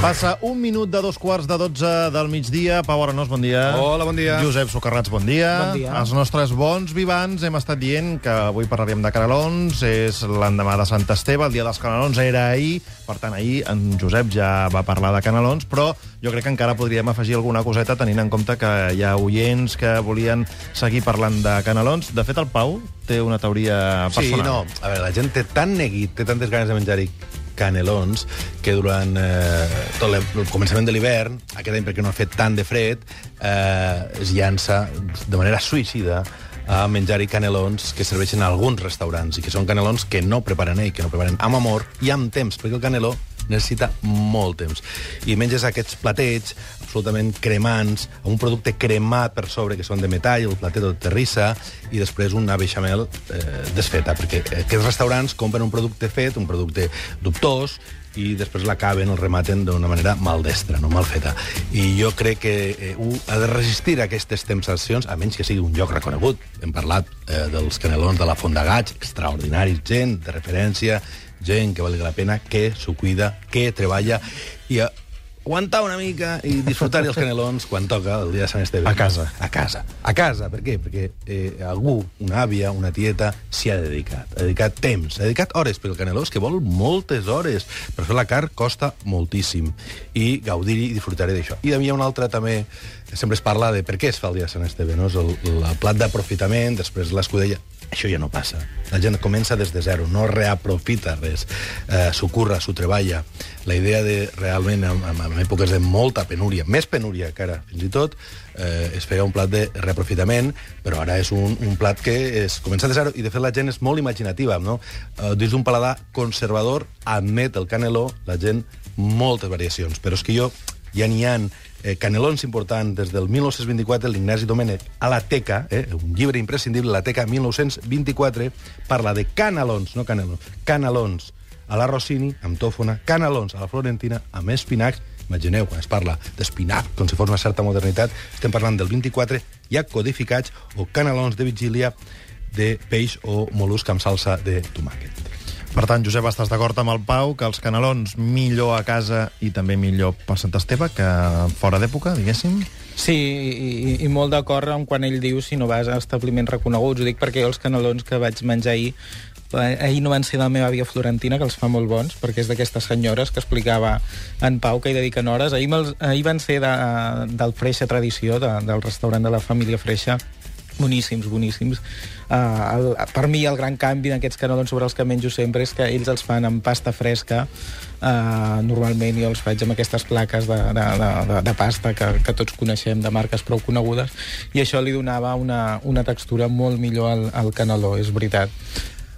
Passa un minut de dos quarts de dotze del migdia. Pau Arenós, bon dia. Hola, bon dia. Josep Socarrats, bon dia. Bon dia. Els nostres bons vivants hem estat dient que avui parlaríem de canelons. És l'endemà de Sant Esteve, el dia dels canelons era ahir. Per tant, ahir en Josep ja va parlar de canelons, però jo crec que encara podríem afegir alguna coseta tenint en compte que hi ha oients que volien seguir parlant de canelons. De fet, el Pau té una teoria Sí, personal. no, a veure, la gent té tan neguit, té tantes ganes de menjar-hi canelons, que durant eh, tot el començament de l'hivern, aquest any perquè no ha fet tant de fred, eh, es llança de manera suïcida a menjar-hi canelons que serveixen a alguns restaurants i que són canelons que no preparen ell, que no preparen amb amor i amb temps, perquè el caneló necessita molt temps. I menges aquests platets absolutament cremants, amb un producte cremat per sobre, que són de metall, el platet tot terrissa, i després una beixamel eh, desfeta, perquè aquests restaurants compren un producte fet, un producte dubtós, i després l'acaben, el rematen d'una manera maldestra, no mal feta. I jo crec que eh, un ha de resistir a aquestes temptacions, a menys que sigui un lloc reconegut. Hem parlat eh, dels canelons de la Font de Gaig, extraordinaris, gent de referència, gent que valgui la pena, que s'ho cuida, que treballa, i aguantar una mica i disfrutar els canelons quan toca el dia de Sant Esteve. A casa. A casa. A casa, per què? Perquè eh, algú, una àvia, una tieta, s'hi ha dedicat. Ha dedicat temps, ha dedicat hores, perquè el caneló és que vol moltes hores. Per fer la carn costa moltíssim. I gaudir i disfrutar d'això. I hi ha una altra també, sempre es parla de per què es fa el dia de Sant Esteve, no? És el, el plat d'aprofitament, després l'escudella. Això ja no passa. La gent comença des de zero, no reaprofita res. Eh, s'ho curra, s'ho treballa. La idea de, realment, en, en, èpoques de molta penúria, més penúria que ara, fins i tot, eh, es feia un plat de reaprofitament, però ara és un, un plat que es comença de zero, i de fet la gent és molt imaginativa, no? Eh, dins d'un paladar conservador, admet el caneló, la gent, moltes variacions. Però és que jo, ja n'hi ha eh, canelons importants des del 1924, l'Ignasi Domènech, a la Teca, eh, un llibre imprescindible, la Teca 1924, parla de canelons, no canelons, canelons a la Rossini, amb tòfona, canelons a la Florentina, amb espinacs, imagineu, quan es parla d'espinac, com si fos una certa modernitat, estem parlant del 24, ja codificats, o canelons de vigília de peix o mol·lusc amb salsa de tomàquet. Per tant, Josep, estàs d'acord amb el Pau que els canelons millor a casa i també millor per Sant Esteve que fora d'època, diguéssim? Sí, i, i molt d'acord amb quan ell diu si no vas a establiments reconeguts. Ho dic perquè els canelons que vaig menjar ahir eh, ahir no van ser de la meva àvia Florentina, que els fa molt bons, perquè és d'aquestes senyores que explicava en Pau, que hi dediquen hores. Ahir, ahir van ser de, del Freixa Tradició, de, del restaurant de la família Freixa, boníssims, boníssims. Uh, el, per mi el gran canvi d'aquests canelons sobre els que menjo sempre és que ells els fan amb pasta fresca, uh, normalment jo els faig amb aquestes plaques de, de, de, de, pasta que, que tots coneixem, de marques prou conegudes, i això li donava una, una textura molt millor al, al caneló, és veritat.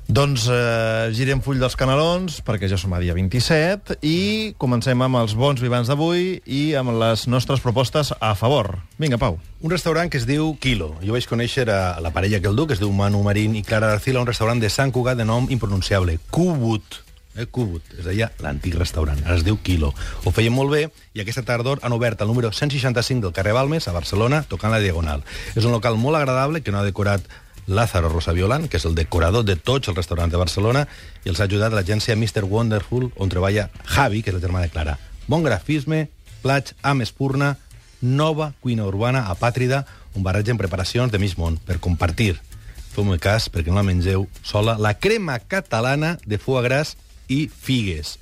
Doncs eh, girem full dels canelons, perquè ja som a dia 27, i comencem amb els bons vivants d'avui i amb les nostres propostes a favor. Vinga, Pau. Un restaurant que es diu Kilo. Jo vaig conèixer a la parella que el duc, es diu Manu Marín i Clara Arcila, un restaurant de Sant Cugat de nom impronunciable, Cubut. Eh, Cubut, es deia l'antic restaurant, ara es diu Kilo. Ho feien molt bé i aquesta tardor han obert el número 165 del carrer Balmes, a Barcelona, tocant la Diagonal. És un local molt agradable que no ha decorat Lázaro Rosaviolant, que és el decorador de tots els restaurants de Barcelona, i els ha ajudat l'agència Mr. Wonderful, on treballa Javi, que és el germà de Clara. Bon grafisme, plats amb espurna, nova cuina urbana apàtrida, on barregen preparacions de mig món per compartir. Feu-me cas, perquè no la mengeu sola, la crema catalana de foie gras i figues.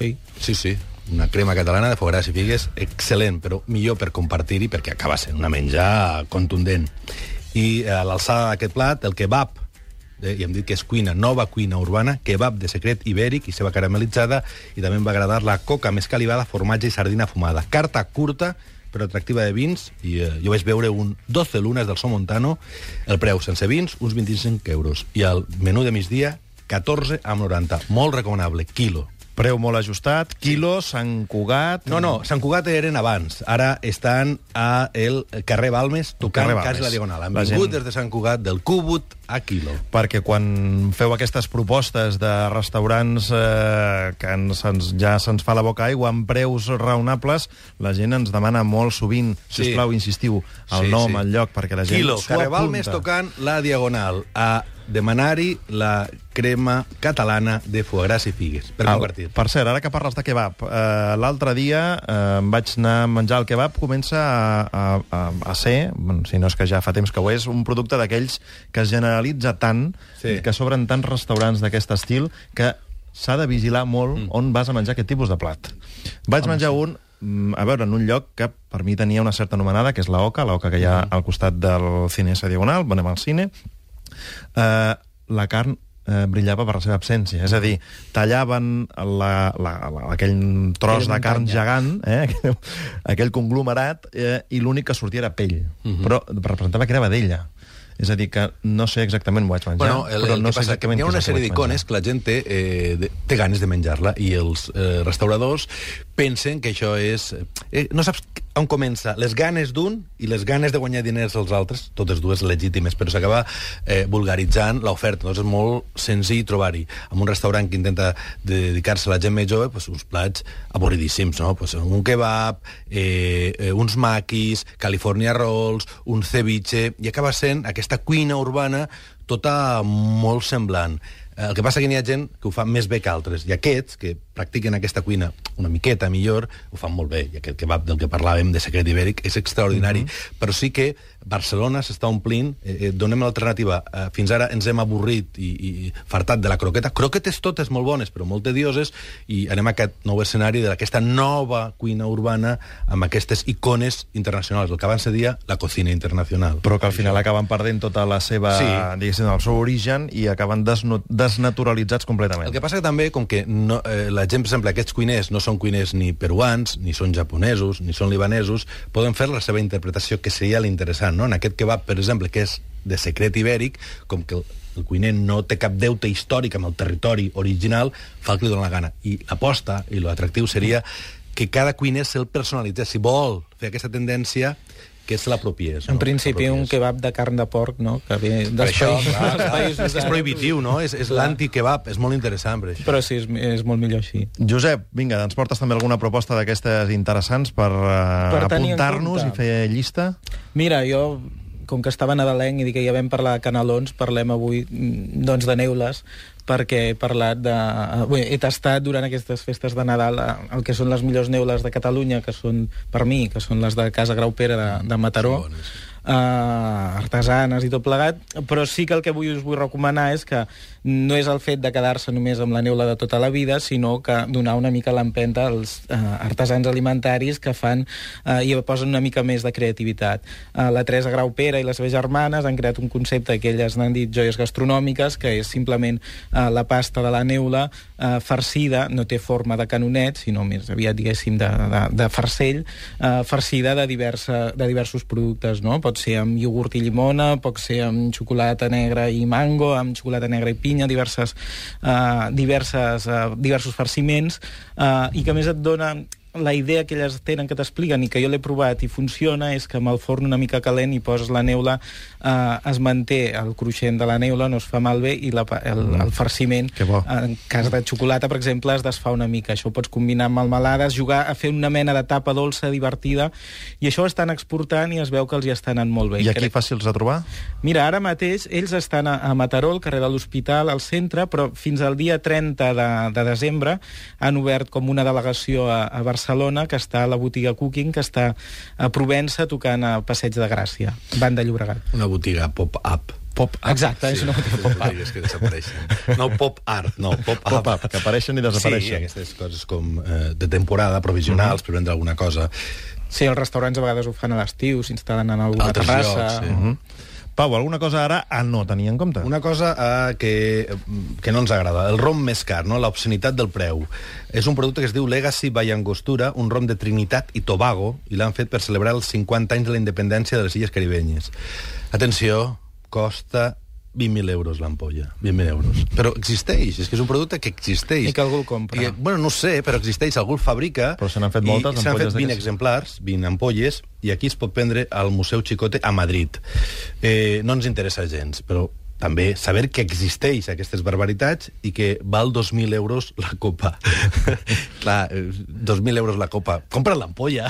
Ui. Sí, sí, una crema catalana de foie gras i figues excel·lent, però millor per compartir-hi perquè acaba sent una menjar contundent. I a l'alçada d'aquest plat, el kebab, eh, i hem dit que és cuina, nova cuina urbana, kebab de secret ibèric i seva caramelitzada, i també em va agradar la coca més calivada, formatge i sardina fumada. Carta curta, però atractiva de vins, i eh, jo vaig veure un 12 lunes del Somontano, el preu sense vins, uns 25 euros, i el menú de migdia, 14 amb 90. Molt recomanable, quilo. Preu molt ajustat, quilo, Sant Cugat... No, no, Sant Cugat eren abans. Ara estan a el carrer Balmes, tocant carrer quasi Balmes. la Diagonal. Han La vingut gent- des de Sant Cugat, del Cúbut a Quilo. perquè quan feu aquestes propostes de restaurants eh, que ens, ens, ja se'ns fa la boca aigua amb preus raonables, la gent ens demana molt sovint, si Sí. us plau, insistiu, el Sí, nom, sí. el lloc, perquè la gent Quilo, carrer. Balmes tocant la Diagonal. A demanar-hi la crema catalana de foie gras i figues, per compartir. Per cert, ara que parles de kebab, eh, l'altre dia eh, em vaig anar a menjar el kebab, comença a, a, a, a ser, bueno, si no és que ja fa temps que ho és, un producte d'aquells que es generalitza tant, Sí. que s'obren tants restaurants d'aquest estil, que s'ha de vigilar molt mm. on vas a menjar aquest tipus de plat. Vaig menjar un, mm, a veure, en un lloc que per mi tenia una certa anomenada, que és la Oca, la Oca que hi ha al costat del Cinesa Diagonal, anem al cine, eh, la carn eh, brillava per la seva absència. És a dir, tallaven la, la, la, aquell tros Aquella de carn gegant, eh, aquell, aquell conglomerat, eh, i l'únic que sortia era pell. Però representava que era vedella. És a dir, que no sé exactament, ho vaig menjar, Bueno, el, però no sé exactament hi ha una sèrie d'icones que la gent té, eh, de, té ganes de menjar-la i els eh, restauradors pensen que això és... Eh, no saps on comença les ganes d'un i les ganes de guanyar diners als altres, totes dues legítimes, però s'acaba eh, vulgaritzant l'oferta. Doncs és molt senzill trobar-hi. En un restaurant que intenta dedicar-se a la gent més jove, doncs, uns plats avorridíssims, no? Pues un kebab, eh, eh, uns maquis, California rolls, un ceviche, i acaba sent aquesta cuina urbana tota molt semblant. Eh, El que passa que n'hi ha gent que ho fa més bé que altres, i aquests, que practiquen aquesta cuina una miqueta millor, ho fan molt bé, i aquest kebab del que parlàvem de secret ibèric és extraordinari, mm -hmm. però sí que Barcelona s'està omplint, eh, eh, donem l'alternativa, eh, fins ara ens hem avorrit i, i fartat de la croqueta, croquetes totes molt bones, però molt tedioses, i anem a aquest nou escenari d'aquesta nova cuina urbana amb aquestes icones internacionals, el que abans se dia la cocina internacional. però que al final acaben perdent tota la seva, Sí. diguéssim, el seu origen i acaben desnaturalitzats completament. El que passa que també, com que no, eh, la exemple, aquests cuiners no són cuiners ni peruans, ni són japonesos, ni són libanesos, poden fer la seva interpretació, que seria l'interessant, no? En aquest kebab, per exemple, que és de secret ibèric, com que el, cuiner no té cap deute històric amb el territori original, fa el que li dóna la gana. I l'aposta i l'atractiu seria que cada cuiner se'l personalitzés. Si vol fer aquesta tendència, que se l'apropiés. En no? principi, un kebab de carn de porc, no?, que ve Per dels això, països, clar, clar, països és és prohibitiu, no? És, és l'anti-kebab, és molt interessant per això. Però sí, és, és molt millor així. Josep, vinga, ens portes també alguna proposta d'aquestes interessants per, uh, Per apuntar-nos i fer llista? Mira, jo, com que estava nadalenc i que ja vam parlar de canelons, parlem avui mm, doncs, de neules, perquè he parlat de... Bé, he tastat durant aquestes festes de Nadal eh, el que són les millors neules de Catalunya, que són, per mi, que són les de Casa Graupera de, de Mataró, Són bones. Uh, artesanes i tot plegat, però sí que el que vull, us vull recomanar és que no és el fet de quedar-se només amb la neula de tota la vida, sinó que donar una mica l'empenta als uh, artesans alimentaris que fan uh, i posen una mica més de creativitat. Uh, la Teresa Graupera i les seves germanes han creat un concepte que elles n'han dit joies gastronòmiques, que és simplement uh, la pasta de la neula uh, farcida, no té forma de canonet, sinó més aviat, diguéssim, de, de, de farcell, uh, farcida de, diversa, de diversos productes, no? Pot ser amb iogurt i llimona, pot ser amb xocolata negra i mango, amb xocolata negra i pinya, diverses, uh, diverses, uh, diversos farciments, uh, i que més et dona la idea que elles tenen que t'expliquen i que jo l'he provat i funciona és que amb el forn una mica calent i poses la neula eh, es manté el cruixent de la neula, no es fa malbé i la, el, el farciment en cas de xocolata, per exemple, es desfà una mica. Això ho pots combinar amb melmelades, jugar a fer una mena de tapa dolça divertida i això ho estan exportant i es veu que els hi està anant molt bé. I aquí Crec- fàcils de trobar? Mira, ara mateix ells estan a, a Mataró, al carrer de l'Hospital, al centre, però fins al dia 30 de, de desembre han obert com una delegació a, a Barcelona, que està a la botiga Cooking, que està a Provença, tocant a Passeig de Gràcia, Banda de Llobregat. Una botiga pop-up. Pop-up. Exacte, és una botiga pop-up. botigues que desapareixen. No pop-art, no, pop-up. Pop-up, que apareixen i Sí, desapareixen. aquestes coses com eh, de temporada, provisionals, per vendre alguna cosa. Sí, els restaurants a vegades ho fan a l'estiu, s'instal·len en alguna Altres terrassa. llocs, sí. Mhm. Pau, alguna cosa ara a no tenir en compte? Una cosa eh, que, que no ens agrada, el rom més car, no? l'obscenitat del preu. És un producte que es diu Legacy by Angostura, un rom de Trinitat i Tobago, i l'han fet per celebrar els 50 anys de la independència de les Illes Caribenyes. Atenció, costa 20.000 euros l'ampolla, 20.000 euros. Però existeix, és que és un producte que existeix. I que algú el compra. I, bueno, no ho sé, però existeix, algú el fabrica. Però se n'han fet moltes ampolles fet 20 d'aquestes. exemplars, 20 ampolles, i aquí es pot prendre al Museu Chicote a Madrid. Eh, no ens interessa gens, però també saber que existeix aquestes barbaritats i que val 2.000 euros la copa. clar, eh, 2.000 euros la copa. Compra l'ampolla.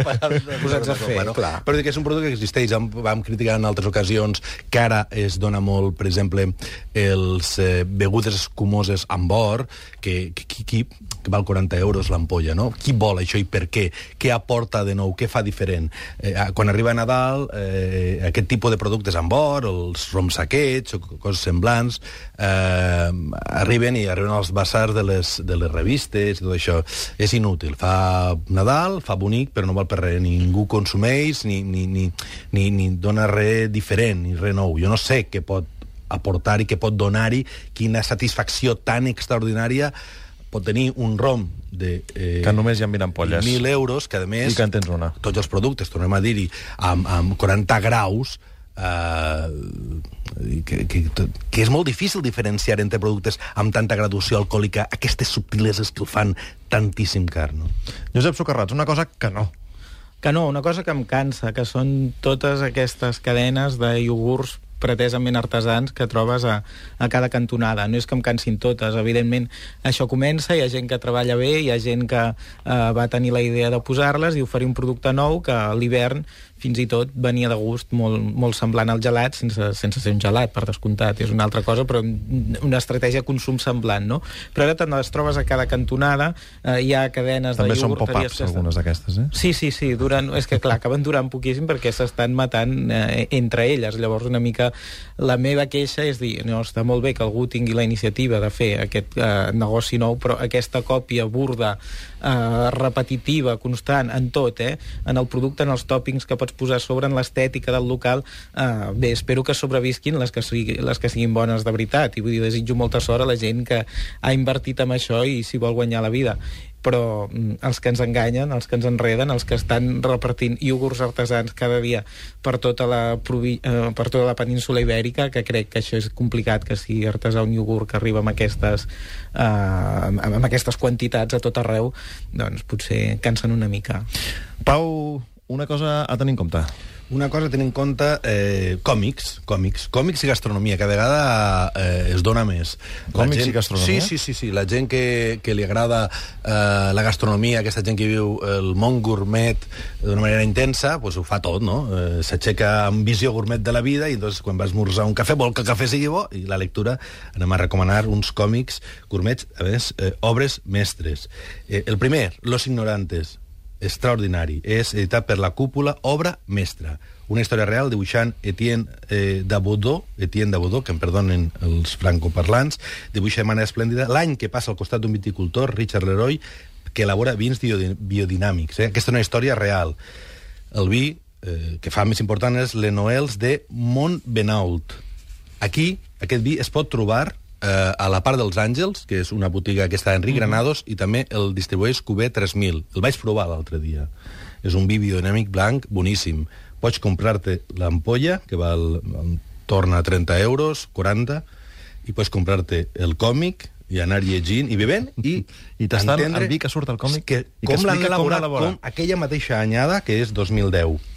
Posats a fer, clar. Però dic que és un producte que existeix. Vam, vam criticar en altres ocasions que ara es dona molt, per exemple, els eh, begudes escumoses amb or, que, que, que, que, que val 40 euros l'ampolla, no? Qui vol això i per què? Què aporta de nou? Què fa diferent? Eh, quan arriba Nadal, eh, aquest tipus de productes amb or, els roms aquests o coses semblants, eh, arriben i arriben als basars de les, de les revistes i tot això. És inútil. Fa Nadal, fa bonic, però no val per res. Ningú consumeix, ni, ni, ni, ni, ni dona res diferent, ni res nou. Jo no sé què pot aportar i què pot donar-hi, quina satisfacció tan extraordinària pot tenir un rom de... Eh, Que només hi ha 20 ampolles. 1.000 euros, que a més... I que en tens una. Tots els productes, tornem a dir-hi, amb, amb 40 graus, eh, que, que, que és molt difícil diferenciar entre productes amb tanta graduació alcohòlica, aquestes subtileses que el fan tantíssim car, no? Josep Socarrats, una cosa que no. Que no, una cosa que em cansa, que són totes aquestes cadenes de iogurts pretesament artesans que trobes a, a cada cantonada. No és que em cansin totes, evidentment això comença, hi ha gent que treballa bé, hi ha gent que eh, va tenir la idea de posar-les i oferir un producte nou que a l'hivern fins i tot venia de gust molt, molt semblant al gelat, sense, sense ser un gelat, per descomptat, és una altra cosa, però una estratègia de consum semblant, no? Però ara te'n les trobes a cada cantonada, eh, hi ha cadenes També de són iogurteries... pop-ups, que estan- algunes d'aquestes, eh? Sí, sí, sí, duren, és que clar, acaben durant poquíssim perquè s'estan matant eh, entre elles. Llavors una mica la meva queixa és dir, no, està molt bé que algú tingui la iniciativa de fer aquest eh, negoci nou, però aquesta còpia burda, eh, repetitiva, constant, en tot, eh, en el producte, en els tòpings que pots posar sobre, en l'estètica del local, eh, bé, espero que sobrevisquin les que, sigui, les que siguin bones de veritat, i vull dir, desitjo molta sort a la gent que ha invertit en això i s'hi vol guanyar la vida però mm, els que ens enganyen, els que ens enreden, els que estan repartint iogurts artesans cada dia per tota la, provi eh, per tota la península ibèrica, que crec que això és complicat, que sigui artesà un iogurt que arriba amb aquestes, eh, amb aquestes quantitats a tot arreu, doncs potser cansen una mica. Pau, una cosa a tenir en compte. Una cosa a tenir en compte, eh, còmics, còmics, còmics i gastronomia, que a vegada eh, es dona més. La Còmics i gastronomia? Sí, sí, sí, sí. la gent que, que li agrada eh, la gastronomia, aquesta gent que viu el món gourmet d'una manera intensa, pues ho fa tot, no? Eh, S'aixeca amb visió gourmet de la vida i doncs quan va esmorzar un cafè vol que el cafè sigui bo i la lectura anem a recomanar uns còmics gourmets, a més, eh, obres mestres. Eh, el primer, Los Ignorantes, extraordinari. És editat per la Cúpula, obra mestra. Una història real dibuixant Etienne eh, Dabodó, Etienne Dabodó, que em perdonen els francoparlants, dibuixa de manera esplèndida l'any que passa al costat d'un viticultor, Richard Leroy, que elabora vins biodi- biodinàmics. Eh? Aquesta és una història real. El vi eh, que fa més important és l'Enoels de Montbenault. Aquí, aquest vi es pot trobar eh, a la part dels Àngels, que és una botiga que està a Enric Granados, i també el distribueix Cuber 3000. El vaig provar l'altre dia. És un vi biodinàmic blanc boníssim. Pots comprar-te l'ampolla, que val torna a 30 euros, 40, i pots comprar-te el còmic i anar llegint i bevent i, I tastant entendre el vi que surt al còmic que, i que com l'han com elaborat l'elabora. com aquella mateixa anyada que és 2010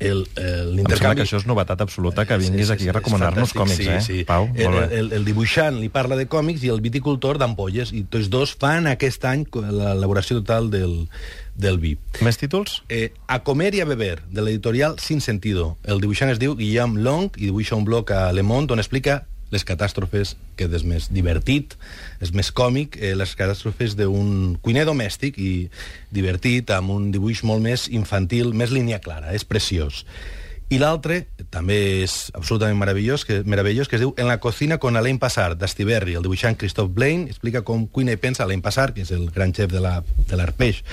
el, eh, Em l'intercanvi que això és novetat absoluta, que Sí, vinguis sí, aquí sí, a recomanar-nos còmics, fantàstic, eh, sí, sí. Pau? El, el, el dibuixant li parla de còmics i el viticultor d'ampolles, i tots dos fan aquest any l'elaboració total del, del vi. Més títols? Eh, a comer i a beber, de l'editorial Sin Sentido. El dibuixant es diu Guillaume Long i dibuixa un blog a Le Monde on explica les catàstrofes, que és més divertit, és més còmic, eh, les catàstrofes d'un cuiner domèstic i divertit, amb un dibuix molt més infantil, més línia clara, és preciós. I l'altre, també és absolutament meravellós, que, meravellós, que es diu En la cocina con Alain Passar, d'Estiberri. El dibuixant Christophe Blaine explica com cuina i pensa Alain Passar, que és el gran xef de la- de l'Arpeix,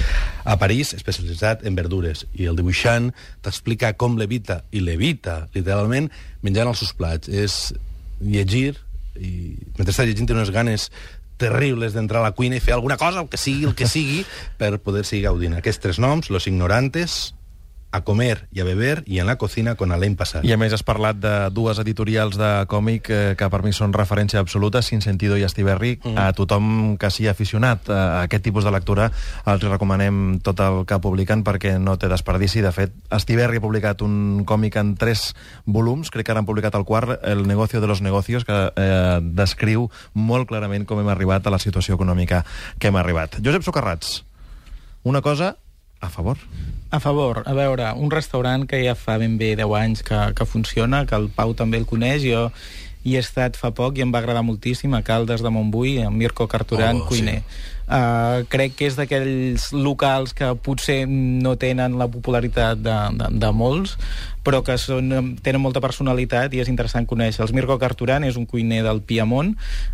a París, especialitzat en verdures. I el dibuixant t'explica com levita, i levita, literalment, menjant els seus plats. És llegir, i mentre estàs llegint té unes ganes terribles d'entrar a la cuina i fer alguna cosa, el que sigui, el que sigui, per poder seguir gaudint. Aquests tres noms, Los Ignorantes, a comer y a beber y en la cocina con Alain Passat. I a més has parlat de dues editorials de còmic eh, que per mi són referència absoluta, Sin Sentido i Estiberri. Mm. A tothom que sigui aficionat a aquest tipus de lectura els recomanem tot el que publiquen perquè no té desperdici. De fet, Estiberri ha publicat un còmic en tres volums, crec que ara han publicat el quart, El negocio de los negocios, que eh, descriu molt clarament com hem arribat a la situació econòmica que hem arribat. Josep Socarrats, una cosa a favor. A favor. A veure, un restaurant que ja fa ben bé 10 anys que, que funciona, que el Pau també el coneix, jo hi he estat fa poc i em va agradar moltíssim, a Caldes de Montbui, amb Mirko Carturan, Oh, cuiner. sí. Uh, crec que és d'aquells locals que potser no tenen la popularitat de, de, de molts, però que són, tenen molta personalitat i és interessant conèixer. Els Mirko Carturan és un cuiner del Piemont,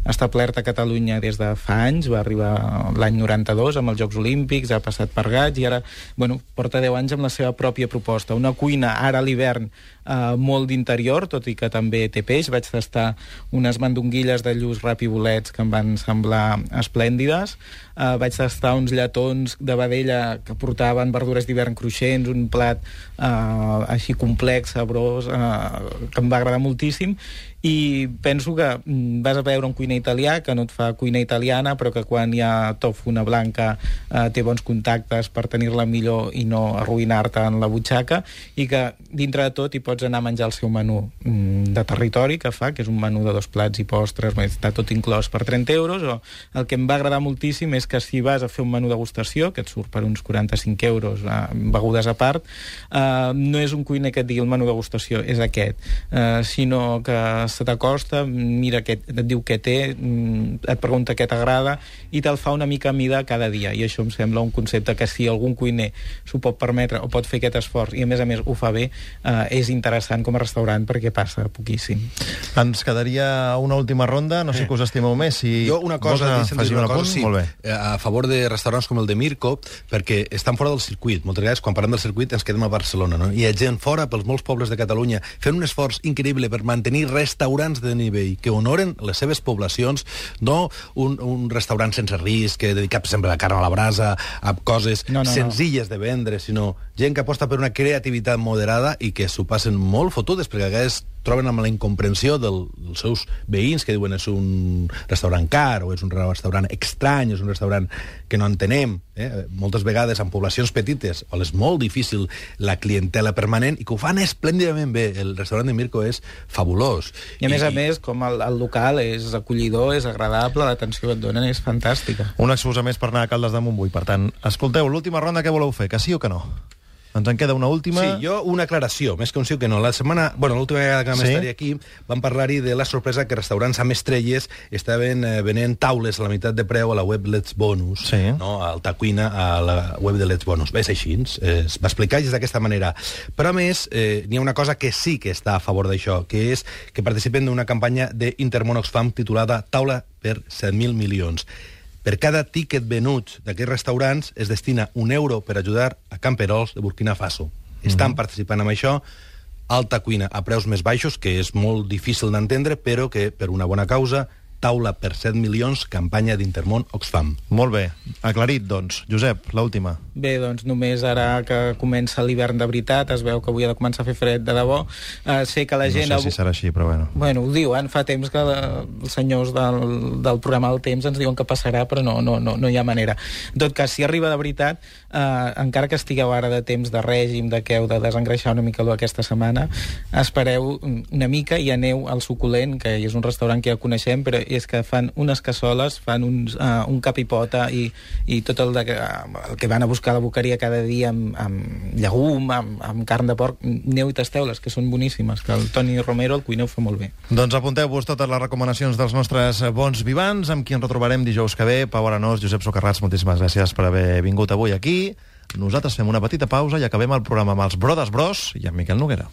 establert a Catalunya des de fa anys, va arribar l'any 92 amb els Jocs Olímpics, ha passat per Gats i ara bueno, porta 10 anys amb la seva pròpia proposta. Una cuina ara a l'hivern eh, molt d'interior, tot i que també té peix. Vaig tastar unes mandonguilles de lluç rap i bolets que em van semblar esplèndides. Uh, vaig tastar uns lletons de vedella que portaven verdures d'hivern cruixents, un plat uh, així complex, sabrós, uh, que em va agradar moltíssim i penso que mm, vas a veure un cuiner italià que no et fa cuina italiana però que quan hi ha tofu una blanca eh, té bons contactes per tenir-la millor i no arruïnar-te en la butxaca i que dintre de tot hi pots anar a menjar el seu menú mm, de territori que fa, que és un menú de dos plats i postres, està tot inclòs per 30 euros o el que em va agradar moltíssim és que si vas a fer un menú degustació que et surt per uns 45 euros eh, begudes a part eh, no és un cuiner que et digui el menú degustació és aquest, eh, sinó que se t'acosta, mira què, et diu què té, mm, et pregunta què t'agrada i te'l fa una mica a mida cada dia i això em sembla un concepte que si algun cuiner s'ho pot permetre o pot fer aquest esforç i a més a més ho fa bé, eh, és interessant com a restaurant perquè passa poquíssim. Ens quedaria una última ronda, no sé que us estimeu més. Si Jo una cosa, vols afegir una un cosa, sí, molt bé. eh, a favor de restaurants com el de Mirko, perquè estan fora del circuit. Moltes vegades, quan parlem del circuit, ens quedem a Barcelona, no? Hi ha gent fora, pels molts pobles de Catalunya, fent un esforç increïble per mantenir restaurants de nivell que honoren les seves poblacions, no un, un restaurant sense risc, que dedicat sempre a la carn a la brasa, a coses No, no, no. senzilles de vendre, sinó gent que aposta per una creativitat moderada i que s'ho passen molt fotudes, perquè a vegades troben amb la incomprensió del, dels seus veïns que diuen és un restaurant car o és un restaurant estrany, és un restaurant que no entenem. Eh? Moltes vegades en poblacions petites on és molt difícil la clientela permanent i que ho fan esplèndidament bé. El restaurant de Mirko és fabulós. I a més a més, com el, el local és acollidor, és agradable, l'atenció que et donen és fantàstica. Una excusa més per anar a Caldes de Montbui. Per tant, escolteu, l'última ronda què voleu fer? Que sí o que no? Ens en queda una última. Sí, jo una aclaració, més que un sí que no. La setmana, bueno, l'última vegada que vam Sí? estar aquí, vam parlar-hi de la sorpresa que restaurants amb estrelles estaven eh, venent taules a la meitat de preu a la web Let's Bonus, Sí. no? a Alta Cuina, a la web de Let's Bonus. És així, eh, es va explicar d'aquesta manera. Però, a més, eh, n'hi ha una cosa que sí que està a favor d'això, que és que participen d'una campanya d'Intermón Oxfam titulada Taula per 7.000 milions. Per cada tíquet venut d'aquests restaurants es destina un euro per ajudar a camperols de Burkina Faso. Estan participant amb això alta cuina a preus més baixos, que és molt difícil d'entendre, però que per una bona causa, taula per 7 milions, campanya d'Intermón Oxfam. Molt bé. Aclarit, doncs. Josep, l'última. Bé, doncs només ara que comença l'hivern de veritat, es veu que avui ha de començar a fer fred de debò, eh, sé que la gent... No sé avui- si serà així, però bueno. Bueno, ho diuen, fa temps que els senyors del, del programa del temps ens diuen que passarà, però no, no, no, no hi ha manera. En tot cas, si arriba de veritat, eh, encara que estigueu ara de temps de règim, de que heu de desengreixar una mica aquesta setmana, espereu una mica i aneu al Suculent, que és un restaurant que ja coneixem, però és que fan unes cassoles, fan uns, uh, un cap i pota i, i tot el, de, el que van a buscar a la boqueria cada dia amb, amb llegum, amb, amb carn de porc, neu i tasteu-les, que són boníssimes, que el Toni Romero, el cuiner, ho fa molt bé. Doncs apunteu-vos totes les recomanacions dels nostres bons vivants, amb qui ens retrobarem dijous que ve. Pau Aranós, Josep Socarrats, moltíssimes gràcies per haver vingut avui aquí. Nosaltres fem una petita pausa i acabem el programa amb els Brodes Bros i amb Miquel Noguera.